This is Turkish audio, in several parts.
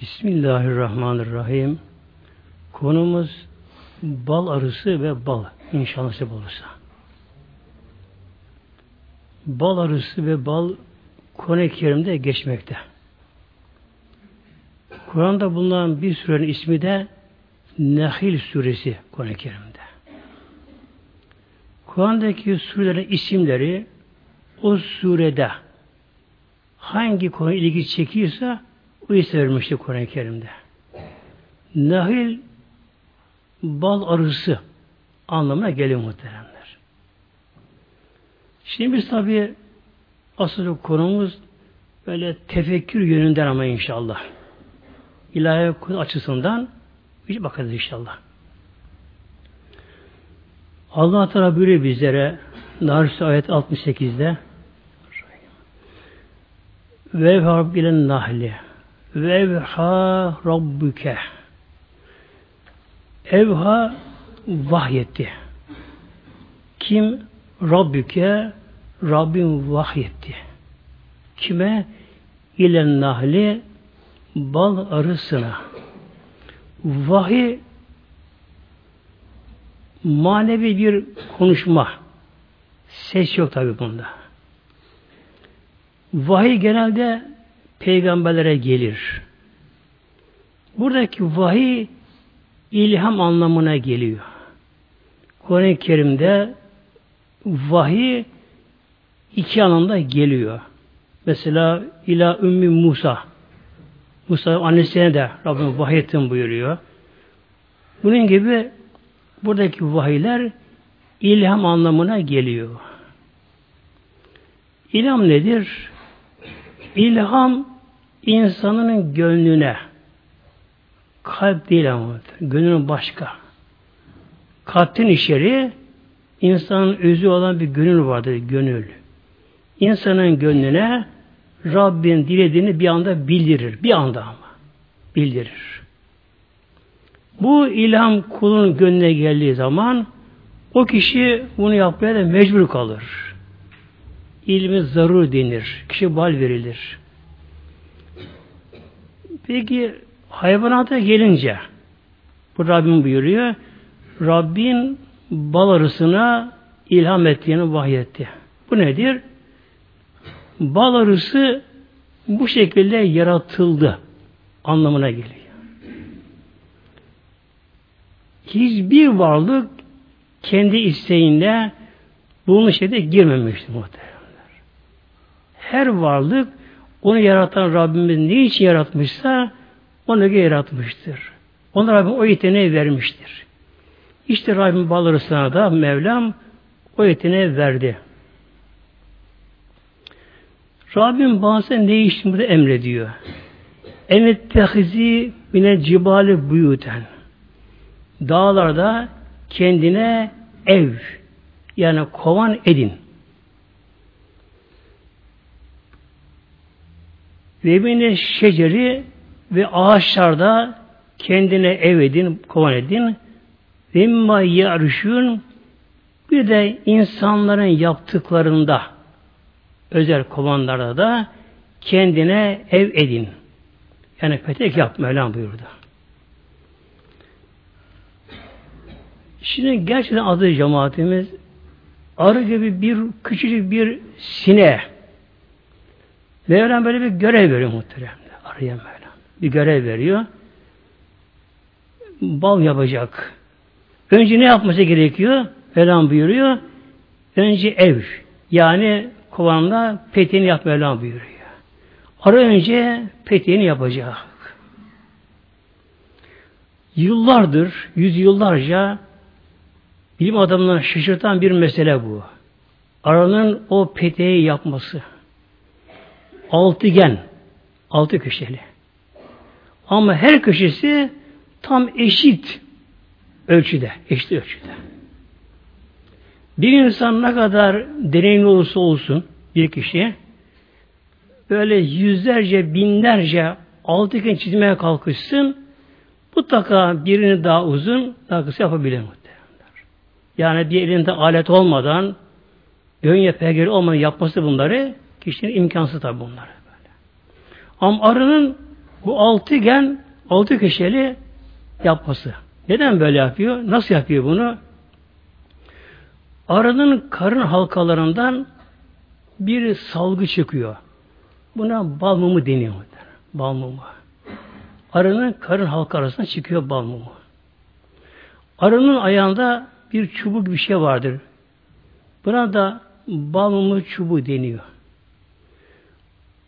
Bismillahirrahmanirrahim. Konumuz bal arısı ve bal. İnşallah nasip olursa. Bal arısı ve bal Kur'an-ı Kerim'de geçmekte. Kur'an'da bulunan bir surenin ismi de Nehil suresi Kur'an-ı Kerim'de. Kur'an'daki surelerin isimleri o surede hangi konu ilgi çekiyorsa o isim vermişti Kur'an-ı Kerim'de. Nahil bal arısı anlamına geliyor muhteremler. Şimdi biz tabi asıl konumuz böyle tefekkür yönünden ama inşallah. İlahi açısından bir bakarız inşallah. Allah Teala buyuruyor bizlere Naris ayet 68'de ve rabbilen nahli ve evha rabbuke evha vahyetti. Kim? Rabbüke Rabbim vahyetti. Kime? İlen nahli bal arısına. Vahiy manevi bir konuşma. Ses yok tabi bunda. Vahiy genelde peygamberlere gelir. Buradaki vahiy ilham anlamına geliyor. Kur'an-ı Kerim'de vahiy iki anlamda geliyor. Mesela ila Ümmü Musa Musa annesine de Rabbim vahiyettin buyuruyor. Bunun gibi buradaki vahiyler ilham anlamına geliyor. İlham nedir? İlham insanın gönlüne kalp değil ama gönlün başka. Kalpten içeri insanın özü olan bir gönül vardır, gönül. İnsanın gönlüne Rabbin dilediğini bir anda bildirir. Bir anda ama. Bildirir. Bu ilham kulun gönlüne geldiği zaman o kişi bunu yapmaya da mecbur kalır. İlmi zarur denir. Kişi bal verilir. Peki hayvanata gelince bu Rabbim buyuruyor Rabbin bal arısına ilham ettiğini vahyetti. Bu nedir? Bal arısı bu şekilde yaratıldı anlamına geliyor. Hiçbir varlık kendi isteğinde bunun şeyde girmemiştir muhteremler. Her varlık onu yaratan Rabbimiz ne için yaratmışsa onu yaratmıştır. Ona Rabbim o yeteneği vermiştir. İşte Rabbim bal arısına da Mevlam o yeteneği verdi. Rabbim bazen ne için burada emrediyor? Emettehizi mine cibali buyuten. Dağlarda kendine ev yani kovan edin. Ve mine şeceri ve ağaçlarda kendine ev edin, kovan edin. Ve mimma yarışın bir de insanların yaptıklarında özel kovanlarda da kendine ev edin. Yani petek yap Mevlam buyurdu. Şimdi gerçekten adı cemaatimiz arı gibi bir küçücük bir sine Mevlam böyle bir görev veriyor muhteremde. Arıya Mevlam. Bir görev veriyor. Bal yapacak. Önce ne yapması gerekiyor? Mevlam buyuruyor. Önce ev. Yani kovanla peteğini yap Mevlam buyuruyor. Ara önce peteğini yapacak. Yıllardır, yüzyıllarca bilim adamlarını şaşırtan bir mesele bu. Aranın o peteği yapması. Altıgen, altı köşeli. Ama her köşesi tam eşit ölçüde, eşit ölçüde. Bir insan ne kadar deneyimli olursa olsun bir kişi böyle yüzlerce, binlerce altıgen çizmeye kalkışsın mutlaka birini daha uzun, daha kısa yapabilir muhtemelenler. Yani bir elinde alet olmadan gönye pegeri olmadan yapması bunları kişinin imkansız tabi bunları. Böyle. Ama arının Bu altıgen, altı köşeli yapması. Neden böyle yapıyor? Nasıl yapıyor bunu? Arının karın halkalarından bir salgı çıkıyor. Buna bal mumu deniyor. Bal mumu. Arının karın halka arasında çıkıyor bal mumu. Arının ayağında bir çubuk bir şey vardır. Buna da bal mumu çubuğu deniyor.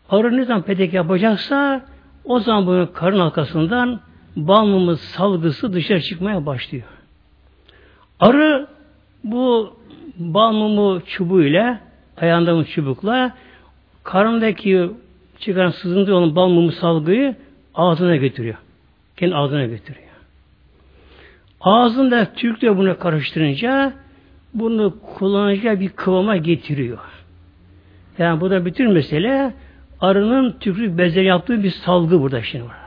Arı ne zaman petek yapacaksa o zaman bunun karın halkasından bal mumu salgısı dışarı çıkmaya başlıyor. Arı bu bal mumu çubuğuyla ayağında çubukla karnındaki çıkan sızıntı olan bal mumu salgıyı ağzına götürüyor. Kendi ağzına götürüyor. Ağzında Türk'le bunu karıştırınca bunu kullanacağı bir kıvama getiriyor. Yani bu da bütün mesele arının tükürük bezleri yaptığı bir salgı burada şimdi burada.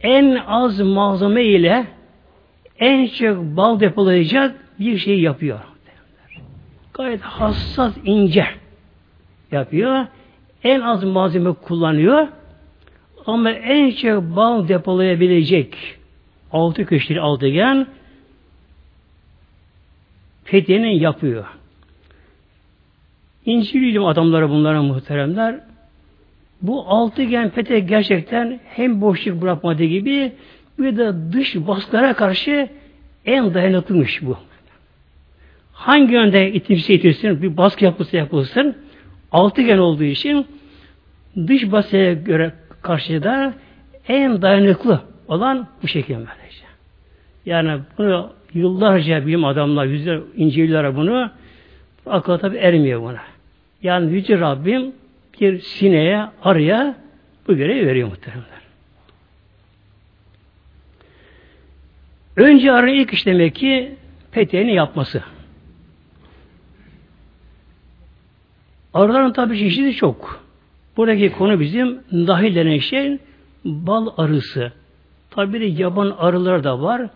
En az malzeme ile en çok bal depolayacak bir şey yapıyor. Gayet hassas, ince yapıyor. En az malzeme kullanıyor. Ama en çok bal depolayabilecek altı köşeli altıgen fethini yapıyor. İncil ilim adamları bunlara muhteremler. Bu altıgen pete gerçekten hem boşluk bırakmadığı gibi bir de dış baskılara karşı en dayanıklıymış bu. Hangi yönde itimsi itilsin, bir baskı yapılsa yapılsın, altıgen olduğu için dış baskıya göre karşı da en dayanıklı olan bu şekilde böylece. Yani bunu yıllarca bilim adamlar, yüzler inceliyorlar bunu. Akla tabi ermiyor buna. Yani Yüce Rabbim bir sineye, arıya bu görevi veriyor muhtemelen. Önce arı ilk iş demek ki peteğini yapması. Arıların tabi çeşidi çok. Buradaki konu bizim dahil denen şey bal arısı. Tabi de yaban arılar da var.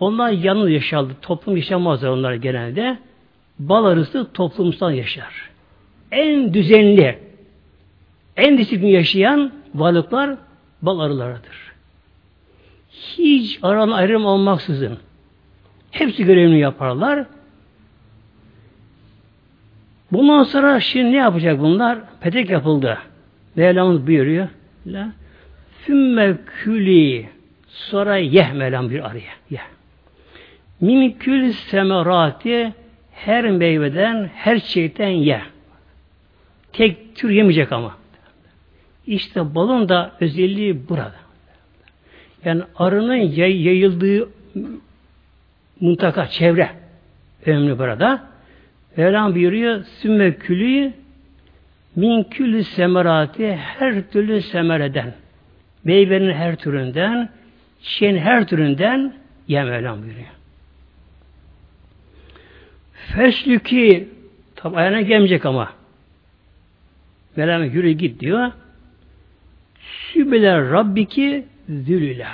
Onlar yalnız yaşardı. Toplum yaşamazlar onlar genelde. Bal arısı toplumsal yaşar. En düzenli, en disiplin yaşayan varlıklar bal arılarıdır. Hiç aran ayrım olmaksızın hepsi görevini yaparlar. Bundan sonra şimdi ne yapacak bunlar? Petek yapıldı. Mevlamız buyuruyor. La Sümme küli sonra yeh Mevlam bir araya. Yeh. Min kül semerati her meyveden, her çiçekten ye. Tek tür yemeyecek ama. İşte balın da özelliği burada. Yani arının yay, yayıldığı muntaka, çevre önemli burada. Mevlam buyuruyor, sümme külü min külü semerati her türlü semereden meyvenin her türünden çiçeğin her türünden ye Mevlam buyuruyor. Feslüki tabi ayağına gelmeyecek ama Mevlam yürü git diyor. Sübeler Rabbiki zülüle.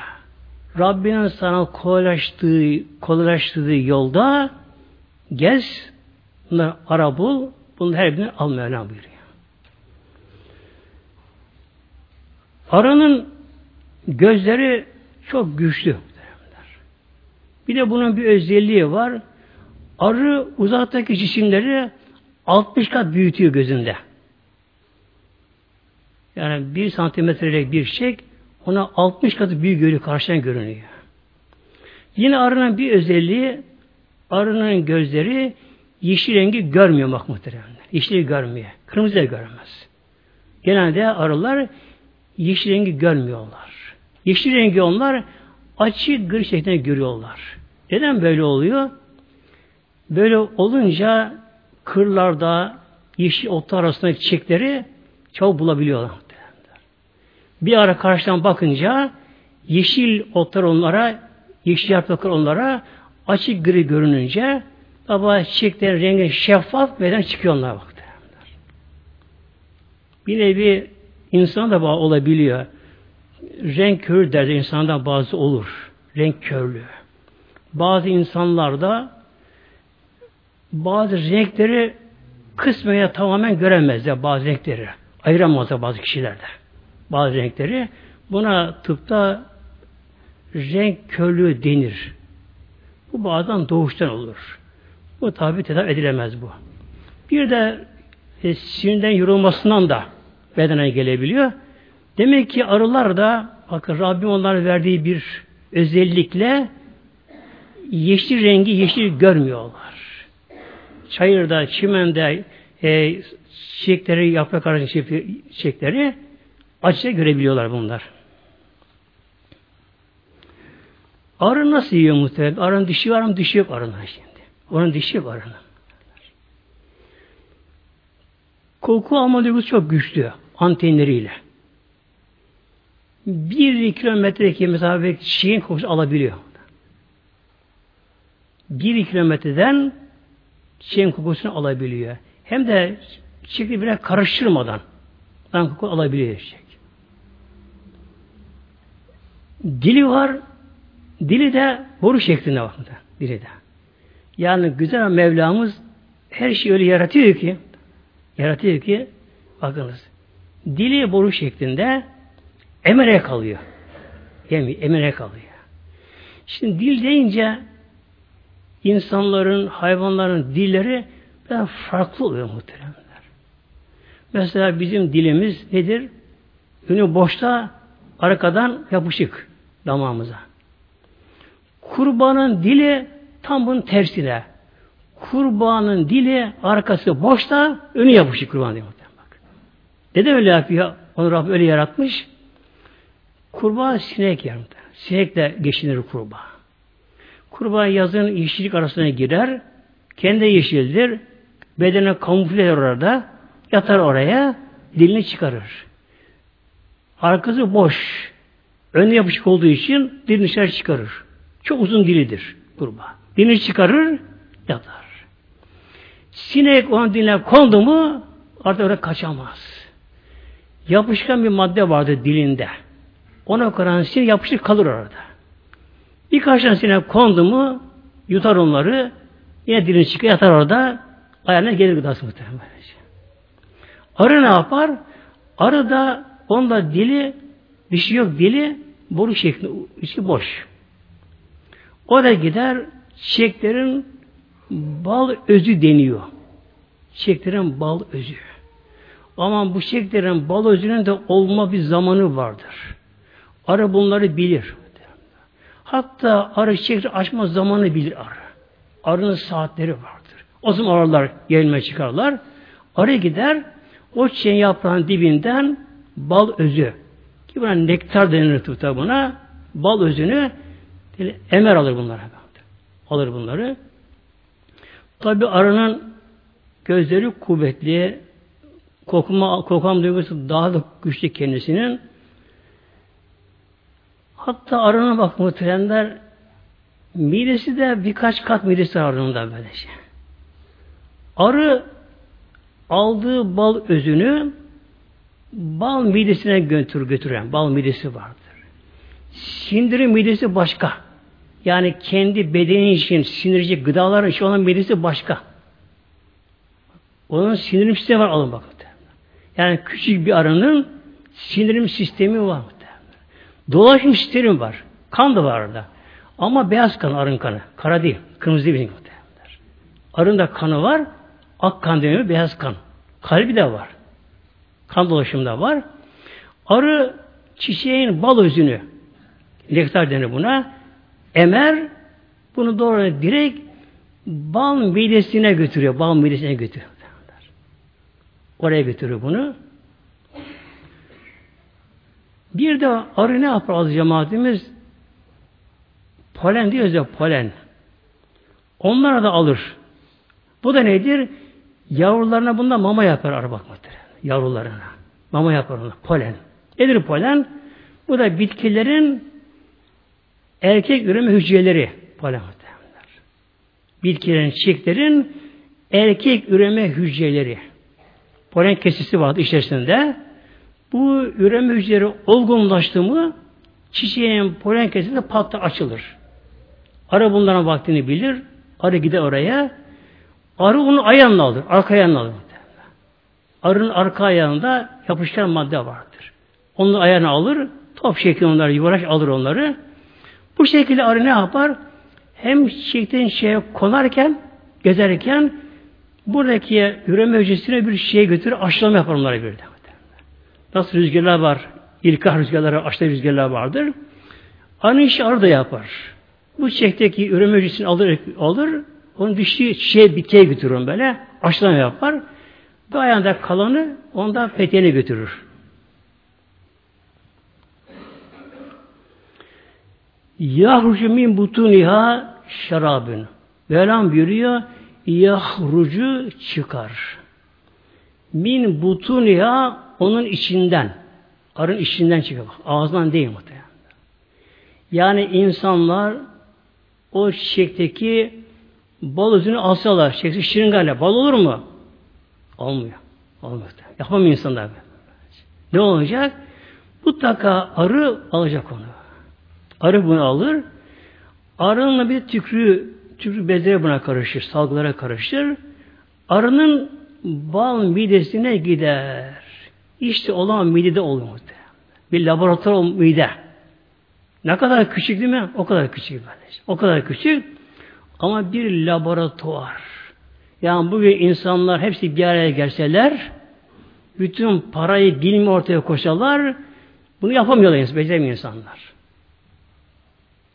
Rabbinin sana kolaylaştığı, kolaylaştırdığı yolda gez, bunları ara bul, bunun her birini al Mevlam buyuruyor. Aranın gözleri çok güçlü. Bir de bunun bir özelliği var. Arı uzaktaki cisimleri 60 kat büyütüyor gözünde. Yani bir santimetrelik bir şey ona 60 katı büyük görüyor, karşıdan görünüyor. Yine arının bir özelliği arının gözleri yeşil rengi görmüyor bak muhtemelen. Yeşili görmüyor. Kırmızı da görmez. Genelde arılar yeşil rengi görmüyorlar. Yeşil rengi onlar açık gri şeklinde görüyorlar. Neden böyle oluyor? Böyle olunca kırlarda yeşil otlar arasındaki çiçekleri çok bulabiliyorlar. Bir ara karşıdan bakınca yeşil otlar onlara, yeşil yapraklar onlara açık gri görününce ama çiçeklerin rengi şeffaf beden çıkıyor onlar bak. Bir nevi insan da olabiliyor. Renk körü derdi insandan bazı olur. Renk körlüğü. Bazı insanlarda bazı renkleri kısmen ya tamamen göremezler bazı renkleri. Ayıramazlar bazı kişilerde. Bazı renkleri. Buna tıpta renk körlüğü denir. Bu bazen doğuştan olur. Bu tabi tedavi edilemez bu. Bir de e, sinirden yorulmasından da bedene gelebiliyor. Demek ki arılar da bakın Rabbim onlara verdiği bir özellikle yeşil rengi yeşil görmüyorlar. Çayırda, çimende e, çiçekleri, yaprak arası çiçekleri açıkça görebiliyorlar bunlar. Arı nasıl yiyor muhtemelen? Arının dişi var mı? Dişi yok arının şimdi. Onun dişi yok arının. Koku alma duygusu çok güçlü. Antenleriyle. Bir kilometredeki mesafe çiçeğin kokusu alabiliyor. Bir kilometreden çiçeğin kokusunu alabiliyor. Hem de çiçekle bile karıştırmadan koku alabiliyor çiçek. Dili var, Dili de boru şeklinde bakın. Dili de. Yani güzel Mevlamız her şeyi öyle yaratıyor ki yaratıyor ki bakınız dili boru şeklinde emere kalıyor. Yani emere kalıyor. Şimdi dil deyince insanların, hayvanların dilleri biraz farklı oluyor muhteremler. Mesela bizim dilimiz nedir? Önü boşta, arkadan yapışık damağımıza. Kurbanın dili tam bunun tersine. Kurbanın dili arkası boşta, önü yapışık kurban diyor. Bak. Neden öyle yapıyor? Onu Rabbi öyle yaratmış. Kurban sinek yer. Sinekle geçinir kurban. Kurban yazın yeşillik arasına girer. Kendi yeşildir. Bedene kamufle orada. Yatar oraya. Dilini çıkarır. Arkası boş. Önü yapışık olduğu için dilini dışarı çıkarır. Çok uzun dilidir kurbağa. Dilini çıkarır, yatar. Sinek onun diline kondu mu artık oraya kaçamaz. Yapışkan bir madde vardı dilinde. Ona karan sinek yapışık kalır orada. Birkaç tane sinek kondu mu yutar onları yine dilini çıkar yatar orada ayağına gelir gıdası muhtemelen. Arı ne yapar? Arı da onda dili bir şey yok dili boru şeklinde içi boş. O da gider çiçeklerin bal özü deniyor. Çiçeklerin bal özü. Ama bu çiçeklerin bal özünün de olma bir zamanı vardır. Arı bunları bilir. Hatta arı çiçekleri açma zamanı bilir arı. Arının saatleri vardır. O zaman arılar gelme çıkarlar. Arı gider o çiçeğin yaprağın dibinden bal özü ki buna nektar denir buna bal özünü emer alır bunları. Alır bunları. Tabi arının gözleri kuvvetli, kokma, kokam duygusu daha da güçlü kendisinin. Hatta arına bak muhteremler midesi de birkaç kat midesi arında böylece. Arı aldığı bal özünü bal midesine götür götüren bal midesi vardır. Sindirim midesi başka. Yani kendi bedeni için sinirici gıdalar için olan midesi başka. Onun sindirim sistemi var alın bakın. Yani küçük bir arının sindirim sistemi var. Dolaşım sistemi var. Kan da var orada. Ama beyaz kan arın kanı. Kara değil. Kırmızı değil. Arın da kanı var. Ak kan deniyor. Beyaz kan. Kalbi de var. Kan dolaşımı da var. Arı çiçeğin bal özünü nektar denir buna. Emer bunu doğru direkt bal midesine götürüyor. Bal midesine götürüyor. Oraya götürüyor bunu. Bir de arı ne yapar az cemaatimiz? Polen diyoruz ya polen. Onlara da alır. Bu da nedir? Yavrularına bunda mama yapar arı bakmaktır. Yavrularına. Mama yapar ona. Polen. Nedir polen? Bu da bitkilerin erkek üreme hücreleri polen Bitkilerin, çiçeklerin erkek üreme hücreleri. Polen kesisi vardı içerisinde. Bu üreme hücreleri olgunlaştı mı çiçeğin polen kesisi patla açılır. Arı bunların vaktini bilir. Arı gider oraya. Arı onu ayağına alır. Arka ayağına alır. Arının arka ayağında yapışkan madde vardır. Onun ayağını alır, top şeklinde onları yuvarlak alır onları. Bu şekilde arı ne yapar? Hem çiçekten şeye konarken, gezerken buradaki üreme hücresine bir şey götürür, aşılama yapar onlara bir de. Nasıl rüzgarlar var, ilkah rüzgarları, aşırı rüzgarlar vardır. Aynı işi arı da yapar. Bu çiçekteki üreme hücresini alır, alır onun düştüğü çiçeğe bitkiye götürür böyle. Aşılama yapar. Bu ayağında kalanı ondan peteğine götürür. Yahrucu min butuniha şarabın. Mevlam buyuruyor yahrucu çıkar. Min butuniha onun içinden. Arın içinden çıkar. Ağzından değil muhtemelen. Yani insanlar o çiçekteki bal özünü alsalar, çiçekte şırıngayla bal olur mu? Olmuyor. Olmuyor. Yapamıyor insanlar. Ne olacak? Mutlaka arı alacak onu. Arı bunu alır. Arının bir tükrü, tükrü bezleri buna karışır, salgılara karışır. Arının bal midesine gider. İşte olan midede olur Bir laboratuvar mide. Ne kadar küçük değil mi? O kadar küçük böylece. O kadar küçük. Ama bir laboratuvar. Yani bugün insanlar hepsi bir araya gelseler, bütün parayı, bilimi ortaya koşarlar, bunu yapamıyorlar, beceremiyor insanlar.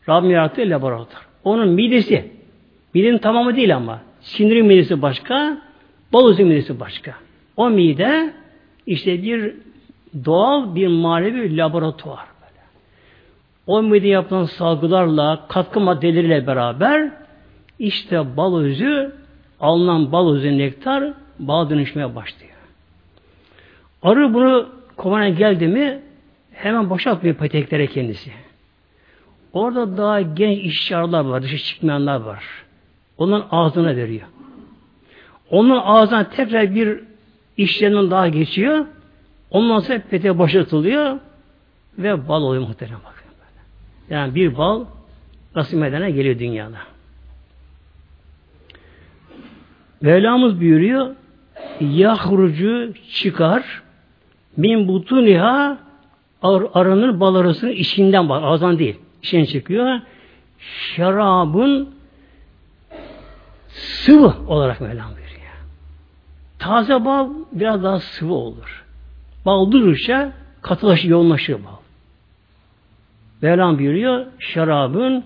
Rabbim yarattığı laboratuvar. Onun midesi, midenin tamamı değil ama, sinirin midesi başka, balozun midesi başka. O mide, işte bir doğal bir manevi laboratuvar. O mide yapılan salgılarla, katkı maddeleriyle beraber işte bal özü, alınan bal özü nektar bal dönüşmeye başlıyor. Arı bunu kovana geldi mi hemen boşaltmıyor peteklere kendisi. Orada daha genç işçiler var, dışı çıkmayanlar var. Onun ağzına veriyor. Onun ağzına tekrar bir işlerinden daha geçiyor. Ondan sonra peteğe boşaltılıyor ve bal oluyor muhtemelen bakın. Yani bir bal nasıl medene geliyor dünyada. Mevlamız buyuruyor yahrucu çıkar min butuniha ar arının bal arasının içinden bak ağzından değil içinden çıkıyor şarabın sıvı olarak Mevlam buyuruyor. Taze bal biraz daha sıvı olur. Bal durursa katılaşır, yoğunlaşır bal. Mevlam buyuruyor şarabın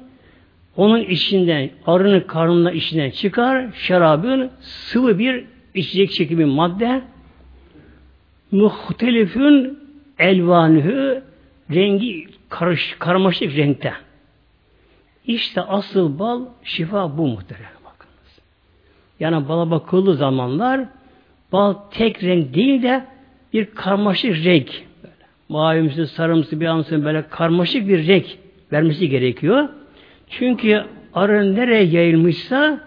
onun içinden, arının karnından içinden çıkar, şarabın sıvı bir içecek şekli bir madde. Muhtelifün elvanühü rengi karış, karmaşık renkte. İşte asıl bal şifa bu muhterem bakınız. Yani bala bakıldığı zamanlar bal tek renk değil de bir karmaşık renk. Mavimsi, sarımsı, bir ansın böyle karmaşık bir renk vermesi gerekiyor. Çünkü arı nereye yayılmışsa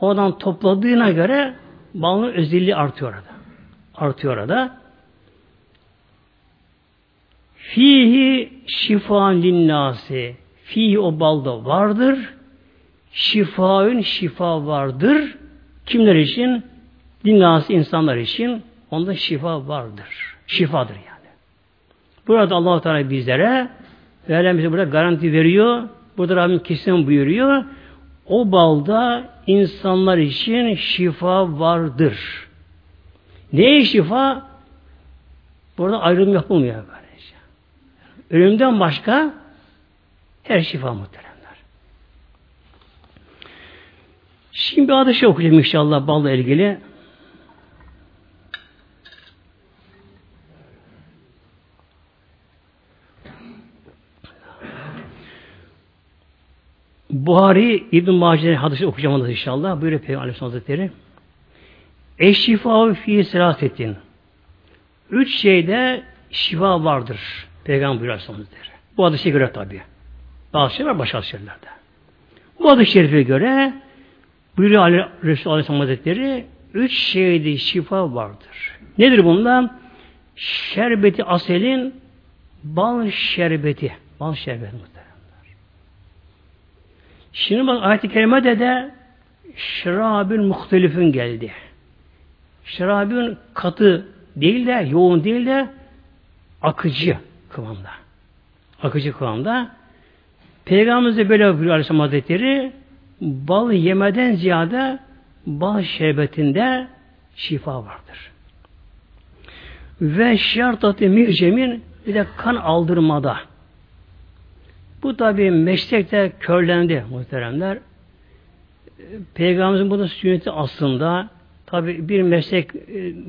oradan topladığına göre balın özelliği artıyor orada. Artıyor orada. Fihi şifan linnâsi. Fihi o balda vardır. Şifaün şifa vardır. Kimler için? Linnâsi insanlar için. Onda şifa vardır. Şifadır yani. Burada allah Teala bizlere Mevlam bize burada garanti veriyor. Burada Rabbim kesin buyuruyor. O balda insanlar için şifa vardır. Neye şifa? Burada ayrım yapılmıyor böylece. Ölümden başka her şifa muhteremler. Şimdi bir adı okuyacağım inşallah balla ilgili. Buhari İbn Mace'nin hadisi okuyacağım inşallah. Buyuruyor Peygamber Aleyhisselam Hazretleri. Eşşifa fi selasetin. Üç şeyde şifa vardır. Peygamber buyuruyor Aleyhisselam Hazretleri. Bu hadise göre tabi. Bazı şeyler var başka şeylerde. Bu hadis-i şerife göre buyuruyor Ali, Resulü Aleyhisselam Hazretleri üç şeyde şifa vardır. Nedir bunlar? Şerbeti aselin bal şerbeti. Bal şerbeti Şimdi bak ayet-i kerimede de şarabın muhtelifin geldi. Şarabın katı değil de yoğun değil de akıcı. kıvamda. Akıcı kıvamda. Peygamberimiz de böyle buyuruyor Aleyhisselam Hazretleri bal yemeden ziyade bal şerbetinde şifa vardır. Ve şartatı mircemin bir de kan aldırmada. Bu tabi meslekte körlendi muhteremler. Peygamberimizin burada sünneti aslında tabi bir meslek e,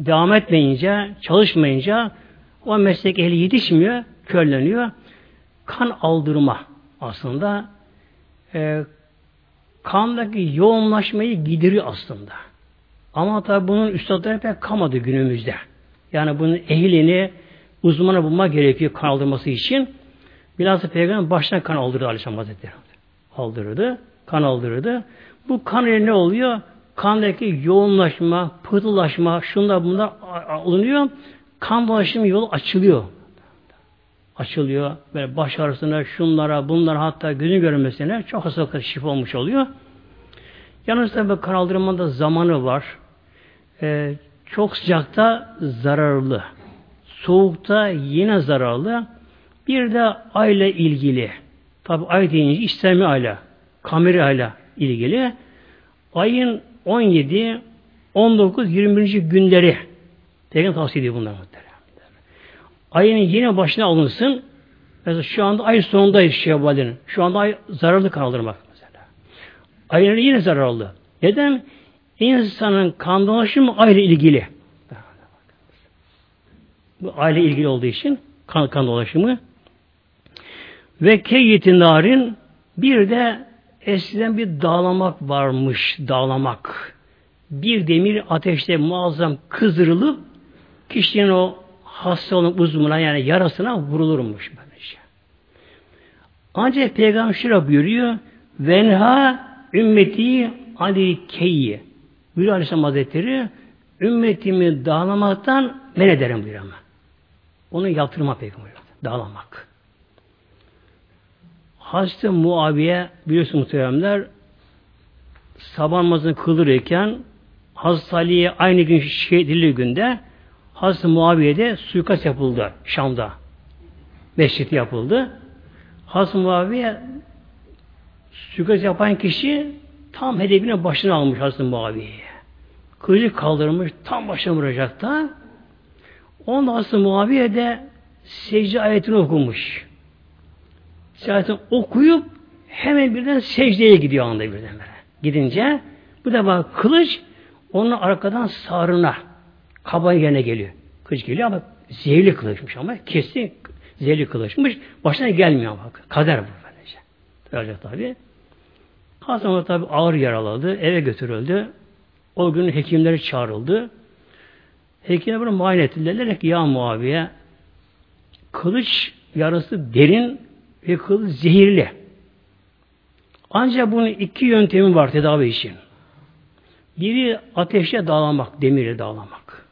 devam etmeyince, çalışmayınca o meslek ehli yetişmiyor, körleniyor. Kan aldırma aslında e, kandaki yoğunlaşmayı gideriyor aslında. Ama tabi bunun üstadları pek kalmadı günümüzde. Yani bunun ehlini, uzmanı bulma gerekiyor kan aldırması için. Bilhassa Peygamber baştan kan aldırdı Aleyhisselam Hazretleri. Aldırırdı, kan aldırırdı. Bu kan ile ne oluyor? Kandaki yoğunlaşma, pıhtılaşma, şunlar bunlar alınıyor. Kan dolaşımı yolu açılıyor. Açılıyor. Böyle baş ağrısına, şunlara, bunlara hatta gözün görünmesine çok hastalıklar şifa olmuş oluyor. Yalnız tabi kan aldırmada zamanı var. Ee, çok sıcakta zararlı. Soğukta yine zararlı. Bir de ayla ilgili. Tabi ay deyince İslami ayla, kameri ayla ilgili. Ayın 17, 19, 21. günleri Peygamber tavsiye ediyor bunlar muhtemelen. Ayın yine başına alınsın. Mesela şu anda ay sonundayız Şevval'in. Şu anda ay zararlı kaldırmak mesela. Ayın yine zararlı. Neden? İnsanın kan dolaşımı aile ilgili. Bu aile ilgili olduğu için kan, kan dolaşımı ve keyyetin narin bir de eskiden bir dağlamak varmış. Dağlamak. Bir demir ateşte muazzam kızdırılıp kişinin o hasta olan uzmuna yani yarasına vurulurmuş böylece. Ancak Peygamber şöyle buyuruyor venha ümmeti adi keyyi buyuruyor Aleyhisselam Hazretleri ümmetimi dağlamaktan men ederim buyuruyor ama. Onu yaptırma Peygamber. Dağlamak. Hazreti Muaviye biliyorsunuz muhteremler sabah namazını kılırken Hazreti Ali'ye aynı gün şehit günde Hazreti Muaviye'de suikast yapıldı Şam'da. Mescid yapıldı. Hazreti Muaviye suikast yapan kişi tam hedefine başına almış Hazreti Muaviye'ye. Kılıcı kaldırmış, tam başına vuracak da ondan Hazreti Muaviye de secde ayetini okumuş. Secde okuyup hemen birden secdeye gidiyor anda birden böyle. Gidince bu defa kılıç onun arkadan sağrına kaba yerine geliyor. Kılıç geliyor ama zehirli kılıçmış ama kesin zehirli kılıçmış. Başına gelmiyor bak. Kader bu böylece. Öyle tabi. Hasan tabi ağır yaraladı. Eve götürüldü. O gün hekimleri çağrıldı. Hekimler bunu muayene ettiler. ki ya Muaviye kılıç yarası derin ve kılıç zehirli. Ancak bunun iki yöntemi var tedavi için. Biri ateşle dağlamak, demirle dağlamak.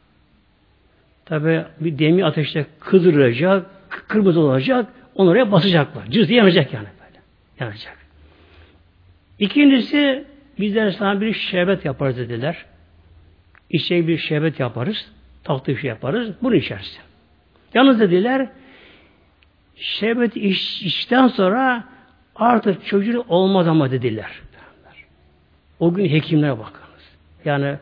Tabi bir demir ateşte kızdırılacak, kırmızı olacak, onu oraya basacaklar. Cız diye yanacak yani böyle. Yanacak. İkincisi bizler sana bir şerbet yaparız dediler. İçecek bir şerbet yaparız. Tatlı bir şey yaparız. Bunu içersin. Yalnız dediler şerbet iç, içten sonra artık çocuğun olmaz ama dediler. O gün hekimlere bakınız. Yani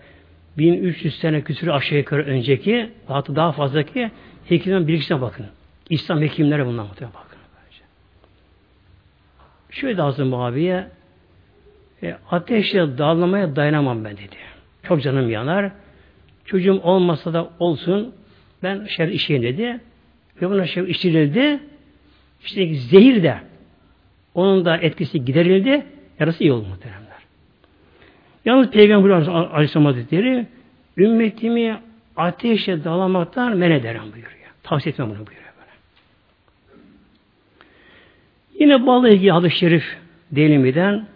1300 sene küsur aşağı yukarı önceki hatta daha fazlaki hekimlerin bilgisine bakın. İslam hekimlere bundan muhtemelen bakın. Şöyle Hazreti Muaviye e, ateşle dağlamaya dayanamam ben dedi. Çok canım yanar. Çocuğum olmasa da olsun ben şer işeyim dedi. Ve buna şer içirildi. İşte zehir de onun da etkisi giderildi. Yarısı iyi oldu muhteremler. Yalnız Peygamber Aleyhisselam Hazretleri ümmetimi ateşe dalamaktan men ederim buyuruyor. Tavsiye etmem bunu buyuruyor böyle. Yine bağlı ilgili hadis-i şerif delimiden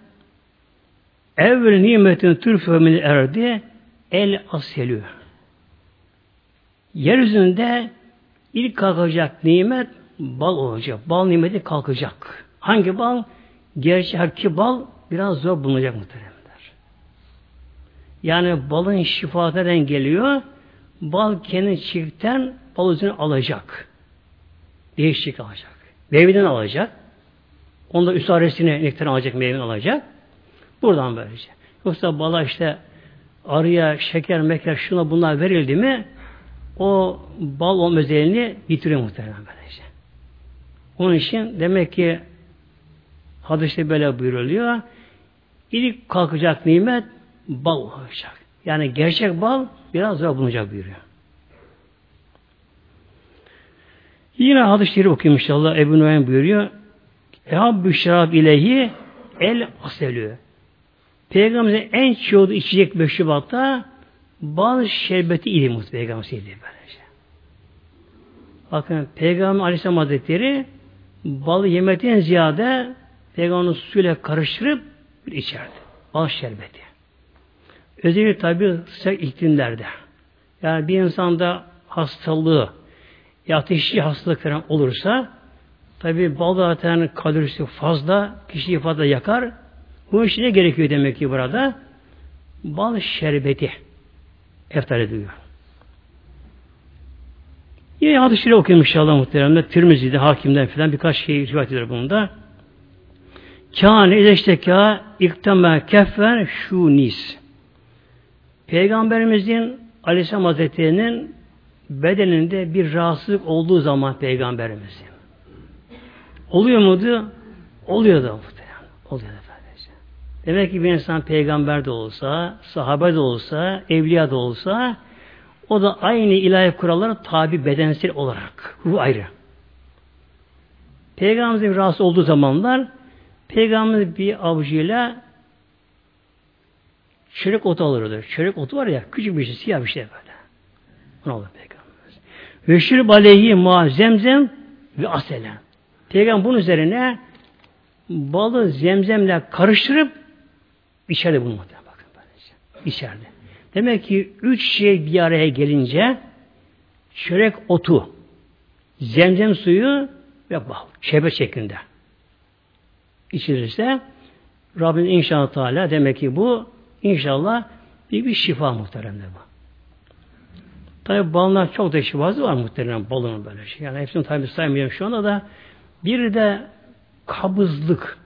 evvel nimetin türfü min erdi el aselü. Yeryüzünde ilk kalkacak nimet bal olacak. Bal nimeti kalkacak. Hangi bal? Gerçek bal biraz zor bulunacak muhteremler. Yani balın şifateden geliyor. Bal kendi çiftten bal üzerine alacak. Değişik alacak. Meyveden alacak. Onda üsaresini nektar alacak, meyveden alacak. Buradan böylece. Yoksa bala işte arıya şeker, meker, şuna bunlar verildi mi o bal o özelliğini bitiriyor muhtemelen böylece. Onun için demek ki hadiste böyle buyuruluyor. İlk kalkacak nimet bal olacak. Yani gerçek bal biraz zor bulunacak buyuruyor. Yine hadis-i okuyayım inşallah. Ebu Nuhaym buyuruyor. Ehabbü şarab ilehi el aselü. Peygamberimizin en çoğu içecek meşrubatta bal şerbeti idi muhtemelen Peygamberimiz idi böylece. Bakın Peygamber Aleyhisselam Hazretleri balı yemekten ziyade Peygamberin suyla karıştırıp bir içerdi. Bal şerbeti. Özellikle tabi sıcak iklimlerde. Yani bir insanda hastalığı ya ateşli hastalık falan olursa tabi bal zaten kalorisi fazla, kişiyi fazla yakar. Bu iş ne gerekiyor demek ki burada? Bal şerbeti eftar ediyor. Yine hadis-i şerif okuyayım inşallah muhteremler. Tirmizi'de, hakimden filan birkaç şey rivayet ediyor bunda. Kâne izeşteka ikteme keffen şu nis. Peygamberimizin Aleyhisselam Hazretleri'nin bedeninde bir rahatsızlık olduğu zaman peygamberimizin. Oluyor muydu? Oluyor da muhtemelen. Oluyor da sadece. Demek ki bir insan peygamber de olsa, sahabe de olsa, evliya da olsa o da aynı ilahi kurallara tabi bedensel olarak. Bu ayrı. Peygamberimizin rahatsız olduğu zamanlar Peygamberimiz bir avcıyla çörek otu alırdı. Çörek otu var ya küçük bir şey, siyah bir şey böyle. Bunu alır Peygamberimiz. Ve şirb ma zemzem ve aselen. Peygamber bunun üzerine balı zemzemle karıştırıp içeride bunu bakın böylece. İçeride. Demek ki üç şey bir araya gelince çörek otu, zemzem suyu ve bal. Şerbet şeklinde. İçilirse Rabbim inşallah Teala demek ki bu inşallah bir, bir şifa muhteremde bu. Tabi ballar çok da şifası var muhterem balının böyle şey. Yani hepsini tabi saymıyorum şu anda da bir de kabızlık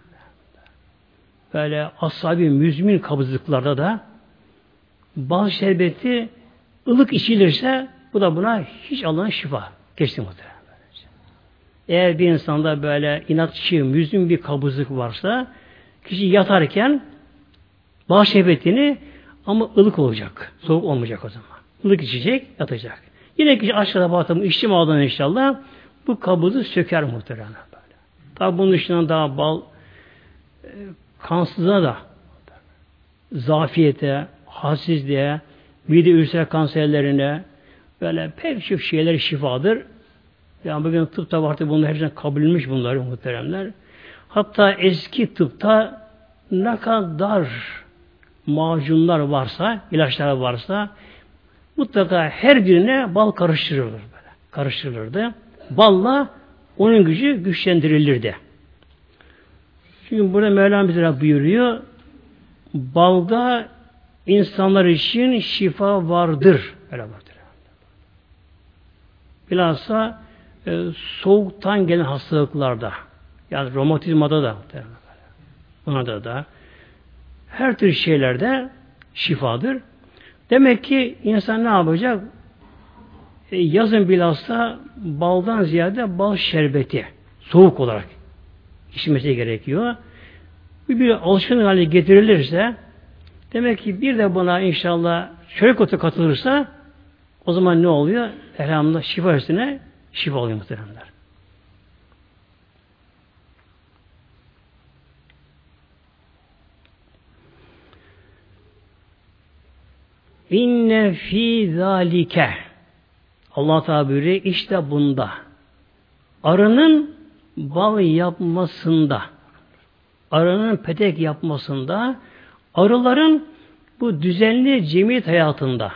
böyle asabi müzmin kabızlıklarda da bal şerbeti ılık içilirse bu da buna hiç Allah'ın şifa. Geçti. Eğer bir insanda böyle inatçı, müzmin bir kabızlık varsa kişi yatarken bal şerbetini ama ılık olacak. Soğuk olmayacak o zaman. Ilık içecek, yatacak. Yine kişi aşağıda batımı içtim aldan inşallah bu kabızı söker muhtemelen böyle. Tabi bunun dışında daha bal e, kansızlığa da zafiyete, halsizliğe, mide ülser kanserlerine böyle pek çok şeyler şifadır. Yani bugün tıpta artık bunlar hepsine kabul edilmiş bunlar muhteremler. Hatta eski tıpta ne kadar macunlar varsa, ilaçlar varsa mutlaka her birine bal karıştırılır böyle. Karıştırılırdı. Balla onun gücü güçlendirilirdi. Çünkü burada Mevlam bize buyuruyor balda insanlar için şifa vardır. Öyle vardır. Bilhassa e, soğuktan gelen hastalıklarda yani romatizmada da buna da da her tür şeylerde şifadır. Demek ki insan ne yapacak? E, yazın bilhassa baldan ziyade bal şerbeti soğuk olarak içmesi gerekiyor. Bir, bir alışkanlık haline getirilirse demek ki bir de buna inşallah çörek otu katılırsa o zaman ne oluyor? Elhamdülillah şifa üstüne şifa oluyor muhteremler. İnne fi zalike Allah Teala işte bunda arının bal yapmasında arının petek yapmasında arıların bu düzenli cemiyet hayatında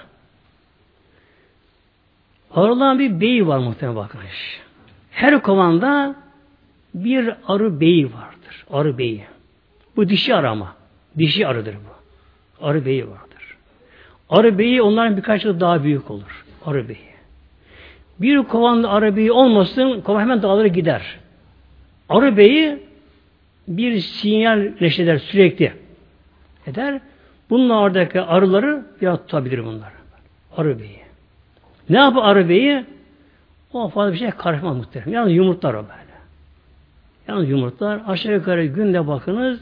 arıların bir beyi var muhtemelen bakın. Her kovanda bir arı beyi vardır. Arı beyi. Bu dişi arama. Dişi arıdır bu. Arı beyi vardır. Arı beyi onların birkaç yıl daha büyük olur. Arı beyi. Bir kovan arı beyi olmasın, kovan hemen dağılır gider. Arı beyi bir sinyal neşeder sürekli eder. Bunun oradaki arıları ya tutabilir bunlar. Arı beyi. Ne yapar arı beyi? O fazla bir şey karışmaz muhtemelen. Yalnız yumurtlar o böyle. Yalnız yumurtlar aşağı yukarı günde bakınız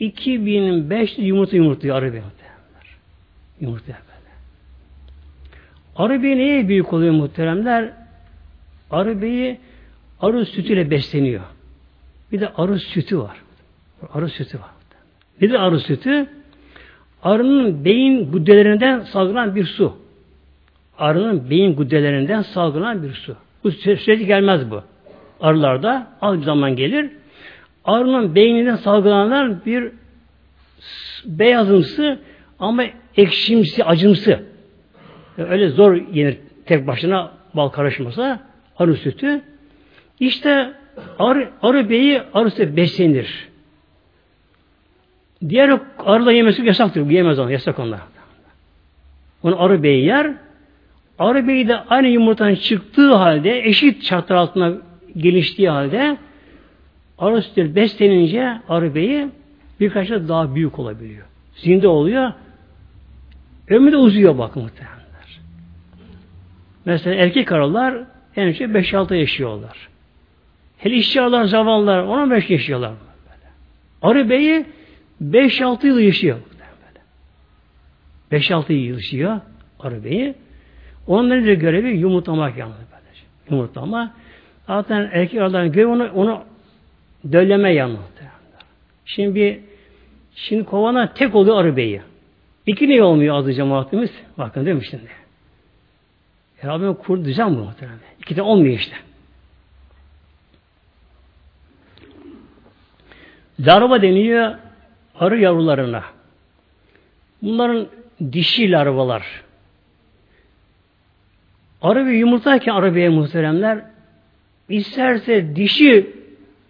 2500 yumurta yumurtluyor arı beyi. Yumurta böyle. Arı beyi neye büyük oluyor muhteremler? Arı beyi arı sütüyle besleniyor. Bir de arı sütü var. Arı sütü var. Nedir arı sütü? Arının beyin guddelerinden salgılanan bir su. Arının beyin guddelerinden salgılanan bir su. Bu sürekli gelmez bu. Arılarda az bir zaman gelir. Arının beyninden salgılanan bir beyazımsı ama ekşimsi, acımsı. Öyle zor yenir tek başına bal karışmasa arı sütü. İşte arı, arı beyi arı sütü beslenir. Diğer arıla yemesi yasaktır. Yemez onu. Yasak onlar. Onu arı beyi yer. Arı beyi de aynı yumurtanın çıktığı halde eşit şartlar altında geliştiği halde arı sütleri beslenince arı beyi birkaç da daha büyük olabiliyor. Zinde oluyor. Ömrü de uzuyor bakın muhtemelenler. Mesela erkek arılar en önce 5-6 yaşıyorlar. Hele işçi arılar, zavallılar 15 yaşıyorlar. Arı beyi 5-6 yıl yaşıyor. 5-6 yıl yaşıyor arı beyi. Onların da görevi yumurtlamak yalnız. Böylece. Yumurtlama. Zaten erkek arıların görevi onu, onu dölleme yalnız. Şimdi şimdi kovana tek oluyor arı beyi. İki niye olmuyor azı cemaatimiz? Bakın değil mi şimdi? Ya Rabbim kur düzen bu muhtemelen. İki de olmuyor işte. Larva deniyor arı yavrularına. Bunların dişi larvalar. Arı bir yumurtayken arı beye muhteremler isterse dişi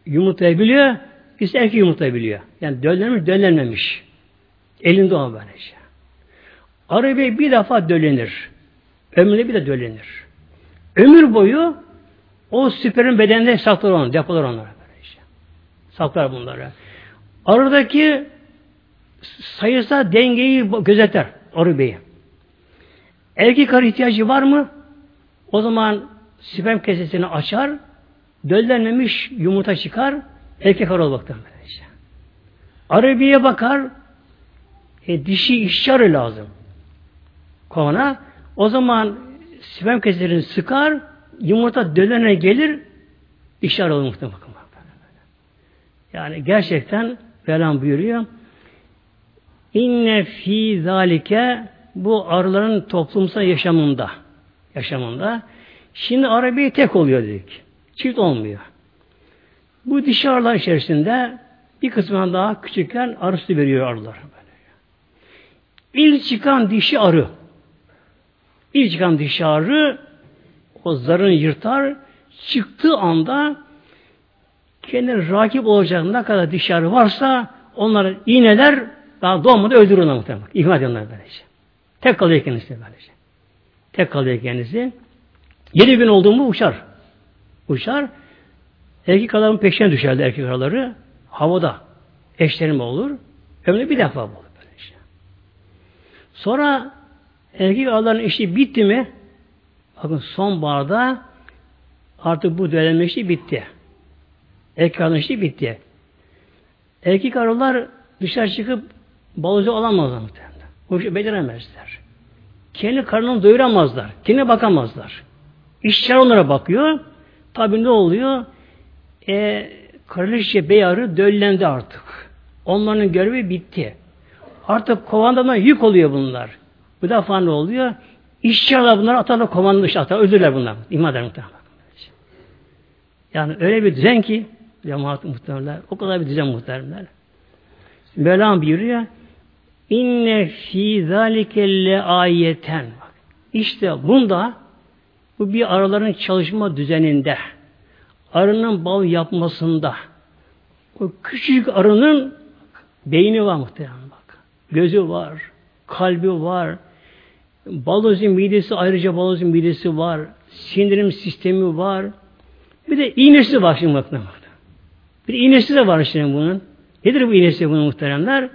yumurtayabiliyor, isterse erkek yumurtayabiliyor. Yani döllenmiş, döllenmemiş. Elinde o böylece. Arı bey bir defa döllenir. Ömründe bir de döllenir. Ömür boyu o süperin bedeninde saklar onu, depolar onları. Böylece. Saklar bunları. Aradaki sayısal dengeyi gözeter arı beyi. Erkek arı ihtiyacı var mı? O zaman sperm kesesini açar, döllenmemiş yumurta çıkar, erkek arı olmaktan. Arı beye bakar, e, dişi işçi lazım. Kovana. O zaman sperm kesesini sıkar, yumurta dölene gelir, işçi arı olur muhtemelen. Yani gerçekten Velan buyuruyor. İnne fi zalike bu arıların toplumsal yaşamında yaşamında şimdi arabayı tek oluyor dedik. Çift olmuyor. Bu dişi arılar içerisinde bir kısmından daha küçükken arı sütü veriyor arılar. İlk çıkan dişi arı ilk çıkan dişi arı o zarını yırtar çıktığı anda kendine rakip olacak ne kadar dışarı varsa onları iğneler daha doğmadı öldürür onu muhtemelen. İhmal ediyorlar böylece. Tek kalıyor kendisi böylece. Tek kalıyor kendisi. Yedi gün olduğu mu uçar. Uçar. Erkek araların peşine düşerdi erkek araları. Havada eşlenme olur. Ömrü bir defa olur. Böylece. Sonra erkek araların işi bitti mi bakın sonbaharda artık bu dönem işi bitti. Erkek arının işi bitti. Erkek arılar dışarı çıkıp balıcı olamazlar muhtemelen. Bu işi beceremezler. Kendi karnını doyuramazlar. Kendine bakamazlar. İşçiler onlara bakıyor. Tabi ne oluyor? E, Kraliçe bey arı döllendi artık. Onların görevi bitti. Artık kovandan yük oluyor bunlar. Bu defa ne oluyor? İşçi arılar bunları atarlar kovanın dışına atar. Özürler bunlar. İman eder muhtemelen. Yani öyle bir düzen ki Cemaat muhteremler. O kadar bir düzen muhteremler. Mevlam buyuruyor İnne fî zâlikelle ayeten. İşte bunda bu bir araların çalışma düzeninde arının bal yapmasında o küçük arının beyni var muhtemelen bak. Gözü var, kalbi var, balozun midesi ayrıca balozun midesi var. Sindirim sistemi var. Bir de iğnesi var şimdi bakın. Bir iğnesi de var şimdi bunun. Nedir bu iğnesi bunun muhteremler?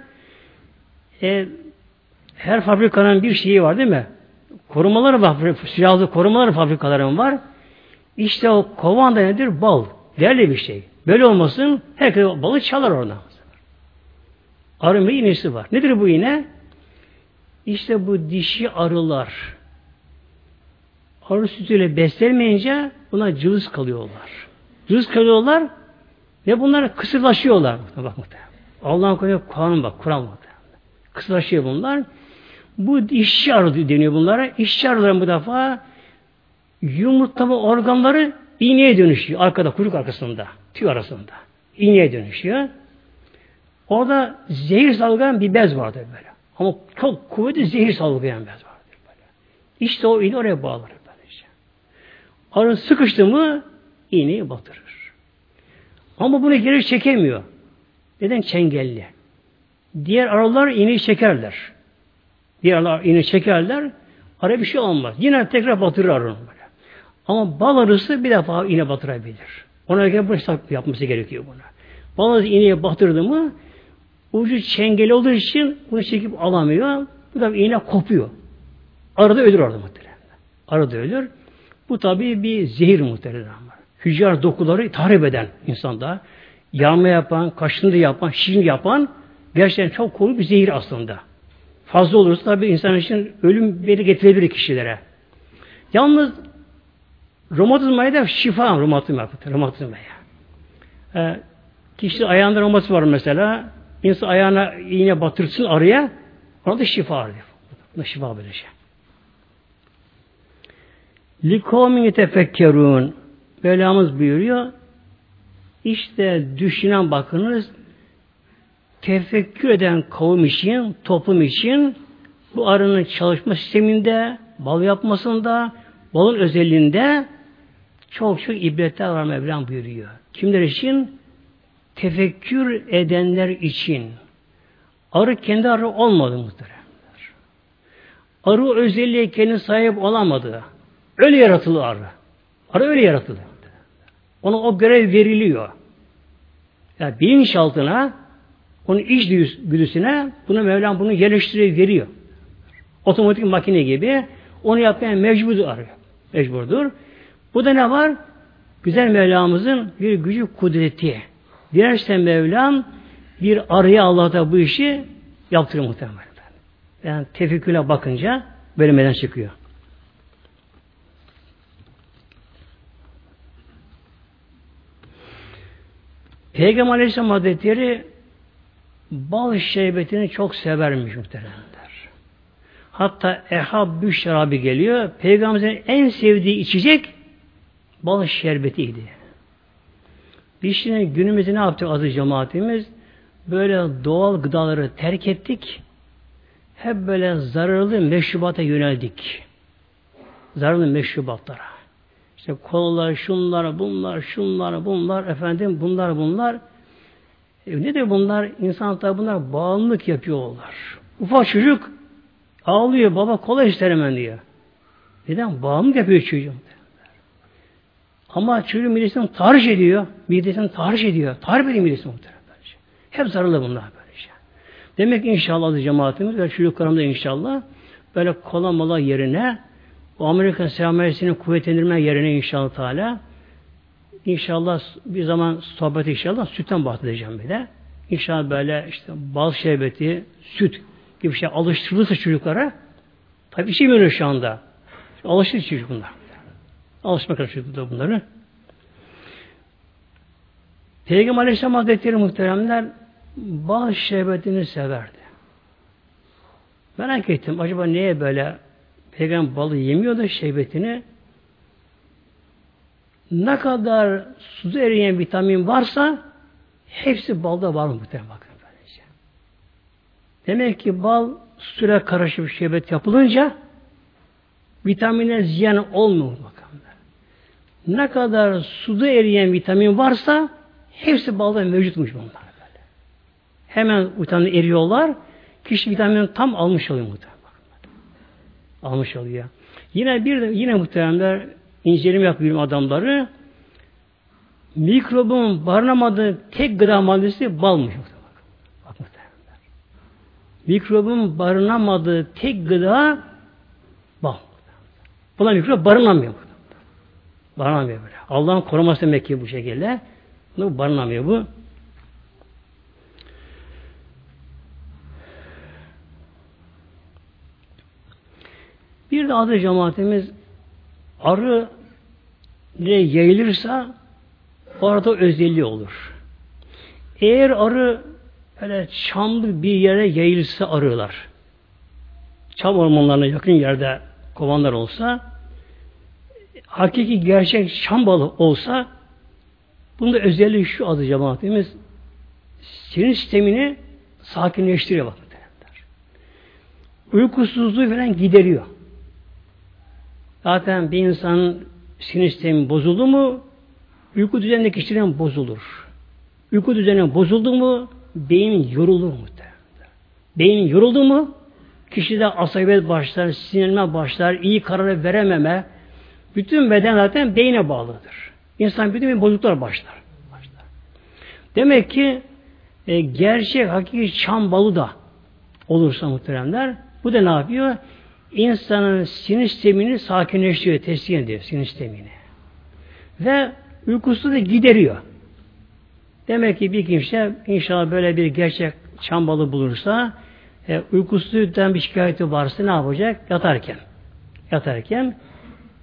E, her fabrikanın bir şeyi var değil mi? Korumaları var. Silahlı korumaları fabrikaların var. İşte o kovan nedir? Bal. Değerli bir şey. Böyle olmasın herkes balı çalar oradan. Arı ve iğnesi var. Nedir bu iğne? İşte bu dişi arılar arı sütüyle beslenmeyince buna cılız kalıyorlar. Cılız kalıyorlar ve bunlar kısırlaşıyorlar. Bak Allah'ın koyuyor kanun bak, Kur'an bak. Kısırlaşıyor bunlar. Bu işçi arı deniyor bunlara. İşçi arıların bu defa yumurtlama organları iğneye dönüşüyor. Arkada, kuyruk arkasında, tüy arasında. İğneye dönüşüyor. Orada zehir salgılayan bir bez vardır böyle. Ama çok kuvvetli zehir salgılayan bez vardır böyle. İşte o iğne oraya bağlar böylece. Arı sıkıştı mı iğneyi batırır. Ama bunu geri çekemiyor. Neden? Çengelli. Diğer arılar iğneyi çekerler. Diğer arılar iğneyi çekerler. Araya bir şey olmaz. Yine tekrar batırır arının böyle. Ama bal arısı bir defa iğne batırabilir. Ona göre bunu yapması gerekiyor buna. Bal arısı iğneye batırdı mı ucu çengeli olduğu için bunu çekip alamıyor. Bu da iğne kopuyor. Arada ölür orada muhtemelen. Arada ölür. Bu tabi bir zehir muhtemelen. Hüccar dokuları tahrip eden insanda. Yanma yapan, kaşındı yapan, şişini yapan gerçekten çok korkunç bir zehir aslında. Fazla olursa tabi insan için ölüm beni getirebilir kişilere. Yalnız romatizmaya da şifa romatizma. Romatizmaya. Ee, kişi ayağında romatizma var mesela. İnsan ayağına iğne batırsın araya ona da şifa arıyor. Buna şifa böyle şey. Likomin tefekkerun Mevlamız buyuruyor işte düşünen bakınız tefekkür eden kavim için, toplum için bu arının çalışma sisteminde, bal yapmasında, balın özelliğinde çok çok ibretler var Mevlam buyuruyor. Kimler için? tefekkür edenler için arı kendi arı olmadı muhteremler. Arı özelliğe kendi sahip olamadı. Öyle yaratıldı arı. Arı öyle yaratıldı. Ona o görev veriliyor. Yani bilinçaltına onun iç güdüsüne bunu Mevlam bunu yerleştiriyor, veriyor. Otomatik makine gibi onu yapmaya mecbur arıyor. Mecburdur. Bu da ne var? Güzel Mevlamızın bir gücü kudreti. Dilerse Mevlam bir araya Allah'ta bu işi yaptırır muhtemelen. Yani tefekküle bakınca böyle meden çıkıyor. Peygamber Aleyhisselam Hazretleri bal şerbetini çok severmiş muhteremler. Hatta Ehab şarabı geliyor. Peygamberin en sevdiği içecek bal şerbetiydi. Biz şimdi günümüzde ne yaptık aziz cemaatimiz? Böyle doğal gıdaları terk ettik. Hep böyle zararlı meşrubata yöneldik. Zararlı meşrubatlara. İşte kolalar, şunlar, bunlar, şunlar, bunlar, efendim bunlar, bunlar. E nedir bunlar? İnsan tabi bunlar bağımlılık yapıyorlar. Ufak çocuk ağlıyor, baba kola ister hemen diyor. Neden? Bağımlılık yapıyor çocuğum. Ama çocuğun midesini tahriş ediyor. Midesini tahriş ediyor. Tahrip ediyor midesini muhtemelen. Hep zararlı bunlar böyle şey. Demek ki inşallah cemaatimiz ve çocuklarımda inşallah böyle kola mola yerine o Amerikan selamiyesinin kuvvetlendirme yerine inşallah Teala inşallah bir zaman sohbet inşallah sütten bahsedeceğim bir de. İnşallah böyle işte bal şerbeti, süt gibi şey alıştırılırsa çocuklara tabi içemiyor şu anda. Alıştı çocuk bunlar. Alışmak da bunları. Peygamber Aleyhisselam Hazretleri muhteremler bal şerbetini severdi. Merak ettim acaba niye böyle peygamber balı yemiyor da şerbetini ne kadar suda eriyen vitamin varsa hepsi balda var mı muhtemelen bakın böylece. Demek ki bal suyla karışıp şerbet yapılınca vitamine ziyan olmuyor bakın. Ne kadar suda eriyen vitamin varsa hepsi balda mevcutmuş bunlar böyle. Hemen vitamin eriyorlar. Kişi vitamini tam almış oluyor muhtemelen. almış oluyor. Yine bir de yine muhteremler inceleme yapıyorum adamları mikrobun barınamadığı tek gıda maddesi balmış. Mikrobun barınamadığı tek gıda bal. Buna mikrop barınamıyor. Barınamıyor böyle. Allah'ın koruması demek ki bu şekilde. Bu barınamıyor bu. Bir de adı cemaatimiz arı ne yayılırsa orada özelliği olur. Eğer arı böyle çamlı bir yere yayılırsa arıyorlar. Çam ormanlarına yakın yerde kovanlar olsa hakiki gerçek çam balı olsa bunda özelliği şu adı cemaatimiz sinir sistemini sakinleştiriyor bakın. Uykusuzluğu falan gideriyor. Zaten bir insanın sinir sistemi bozuldu mu uyku düzenindeki kişiden bozulur. Uyku düzeni bozuldu mu beyin yorulur muhtemelen. Beyin yoruldu mu kişide asabiyet başlar, sinirlenme başlar, iyi karar verememe, bütün beden zaten beyne bağlıdır. İnsan bütün bozukluklar başlar. başlar. Demek ki e, gerçek hakiki çam balı da olursa muhteremler bu da ne yapıyor? İnsanın sinir sistemini sakinleştiriyor, teskin ediyor sinir sistemini. Ve uykusu da gideriyor. Demek ki bir kimse inşallah böyle bir gerçek çambalı bulursa e, uykusuzluktan bir şikayeti varsa ne yapacak? Yatarken. Yatarken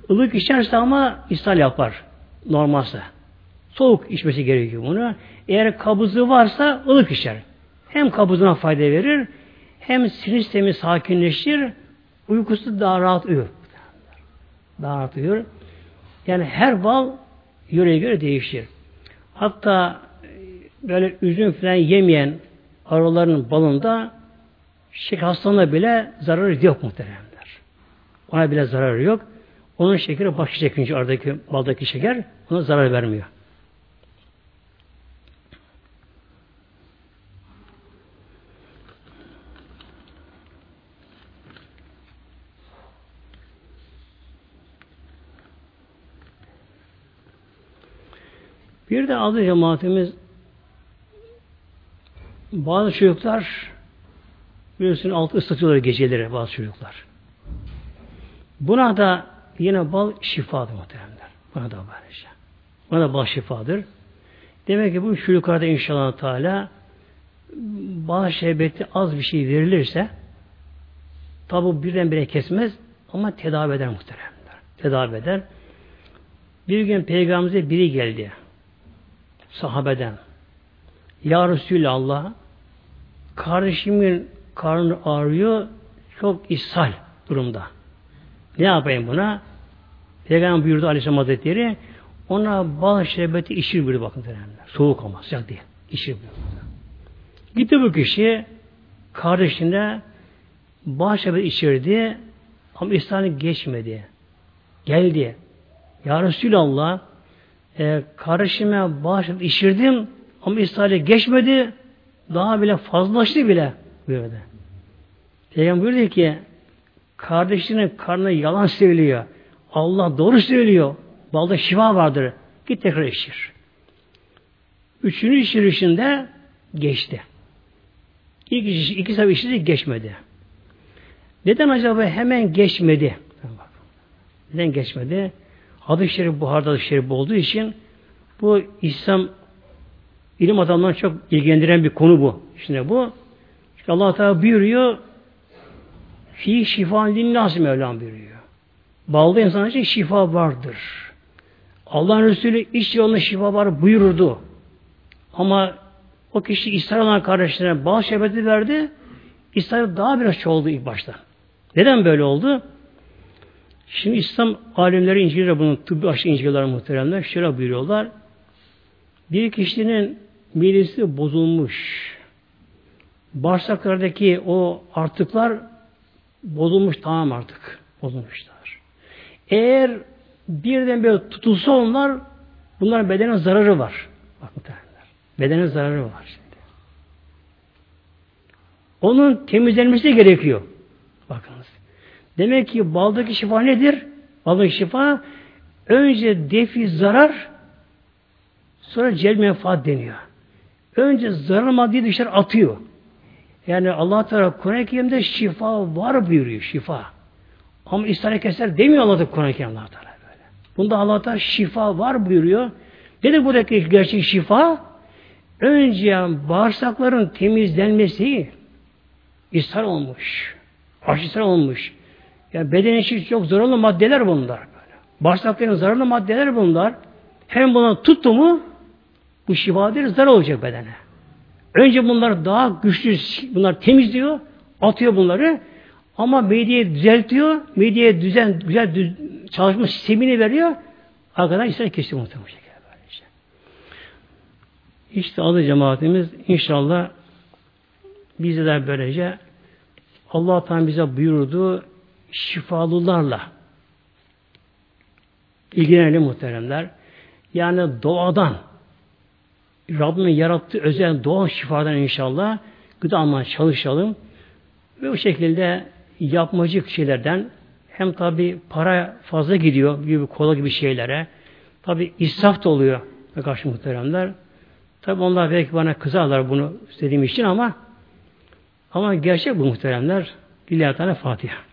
ılık içerse ama ishal yapar. Normalse. Soğuk içmesi gerekiyor bunu. Eğer kabızı varsa ılık içer. Hem kabızına fayda verir hem sinir sistemi sakinleşir uykusu daha rahat uyur. Daha rahat uyur. Yani her bal yöreye göre değişir. Hatta e, böyle üzüm falan yemeyen arıların balında şeker hastalığına bile zararı yok muhteremler. Ona bile zararı yok. Onun şekeri başı çekince aradaki baldaki şeker ona zarar vermiyor. Bir de adı cemaatimiz bazı çocuklar biliyorsun altı ıslatıyorlar geceleri bazı çocuklar. Buna da yine bal şifadır muhteremler. Buna da böylece. Buna da bal şifadır. Demek ki bu şu yukarıda inşallah Teala bal şerbeti az bir şey verilirse tabi birdenbire kesmez ama tedavi eder muhteremler. Tedavi eder. Bir gün peygamberimize biri geldi sahabeden. Ya Resulallah kardeşimin karnı ağrıyor çok ishal durumda. Ne yapayım buna? Peygamber buyurdu Aleyhisselam Hazretleri ona bal şerbeti içir buyurdu bakın derler. Soğuk ama sıcak değil. İçir buyurdu. Gitti bu kişi kardeşine bal şerbeti içirdi ama İslam'ı geçmedi. Geldi. Ya Resulallah e, kardeşime bağışladım, işirdim ama İsrail'e geçmedi. Daha bile fazlalaştı bile böyle. Peygamber buyurdu ki kardeşinin karnına yalan söylüyor. Allah doğru söylüyor. Balda şifa vardır. Git tekrar işir. Üçüncü işirişinde geçti. İlk iş, iki sefer işirdi geçmedi. Neden acaba hemen geçmedi? Neden geçmedi? Hadis-i Şerif Buhar'da hadis Şerif olduğu için bu İslam ilim adamlarını çok ilgilendiren bir konu bu. Şimdi bu işte Allah Teala buyuruyor fi şifa linnas Mevlam buyuruyor. Balda insan için şifa vardır. Allah'ın Resulü iç yolunda şifa var buyururdu. Ama o kişi İsrail olan kardeşlerine bazı şerbeti verdi. İsrail daha biraz çoğaldı ilk başta. Neden böyle oldu? Şimdi İslam alimleri inceliyor bunun tıbbi aşı inceliyorlar muhteremler. Şöyle buyuruyorlar. Bir kişinin midesi bozulmuş. Bağırsaklardaki o artıklar bozulmuş tamam artık. Bozulmuşlar. Eğer birden böyle tutulsa onlar bunların bedene zararı var. Bak muhteremler. Bedene zararı var şimdi. Onun temizlenmesi gerekiyor. Demek ki baldaki şifa nedir? Baldaki şifa önce defi zarar sonra cel menfaat deniyor. Önce zarar maddeyi dışarı atıyor. Yani Allah Teala Kur'an-ı Kerim'de şifa var buyuruyor şifa. Ama istihare keser demiyor Allah Teala Kur'an-ı Kerim Allah Teala böyle. Bunda Allah Teala şifa var buyuruyor. Nedir buradaki gerçek şifa? Önce bağırsakların temizlenmesi ishal olmuş. Aşısal olmuş. Yani beden için çok zararlı maddeler bunlar. Bağırsakların zararlı maddeler bunlar. Hem buna tuttu mu bu şifadır zarar olacak bedene. Önce bunlar daha güçlü, bunlar temizliyor, atıyor bunları. Ama mideye düzeltiyor, mideye düzen, güzel düz, çalışma sistemini veriyor. Arkadan işler kesiyor muhtemelen. Işte. işte adı cemaatimiz inşallah bizler böylece Allah Teala bize buyurdu şifalılarla ilgilenelim muhteremler. Yani doğadan Rabbimin yarattığı özel doğal şifadan inşallah gıda almaya çalışalım. Ve bu şekilde yapmacık şeylerden hem tabi para fazla gidiyor gibi kola gibi şeylere. Tabi israf da oluyor karşı muhteremler. Tabi onlar belki bana kızarlar bunu istediğim için ama ama gerçek bu muhteremler. Lillahi Teala Fatiha.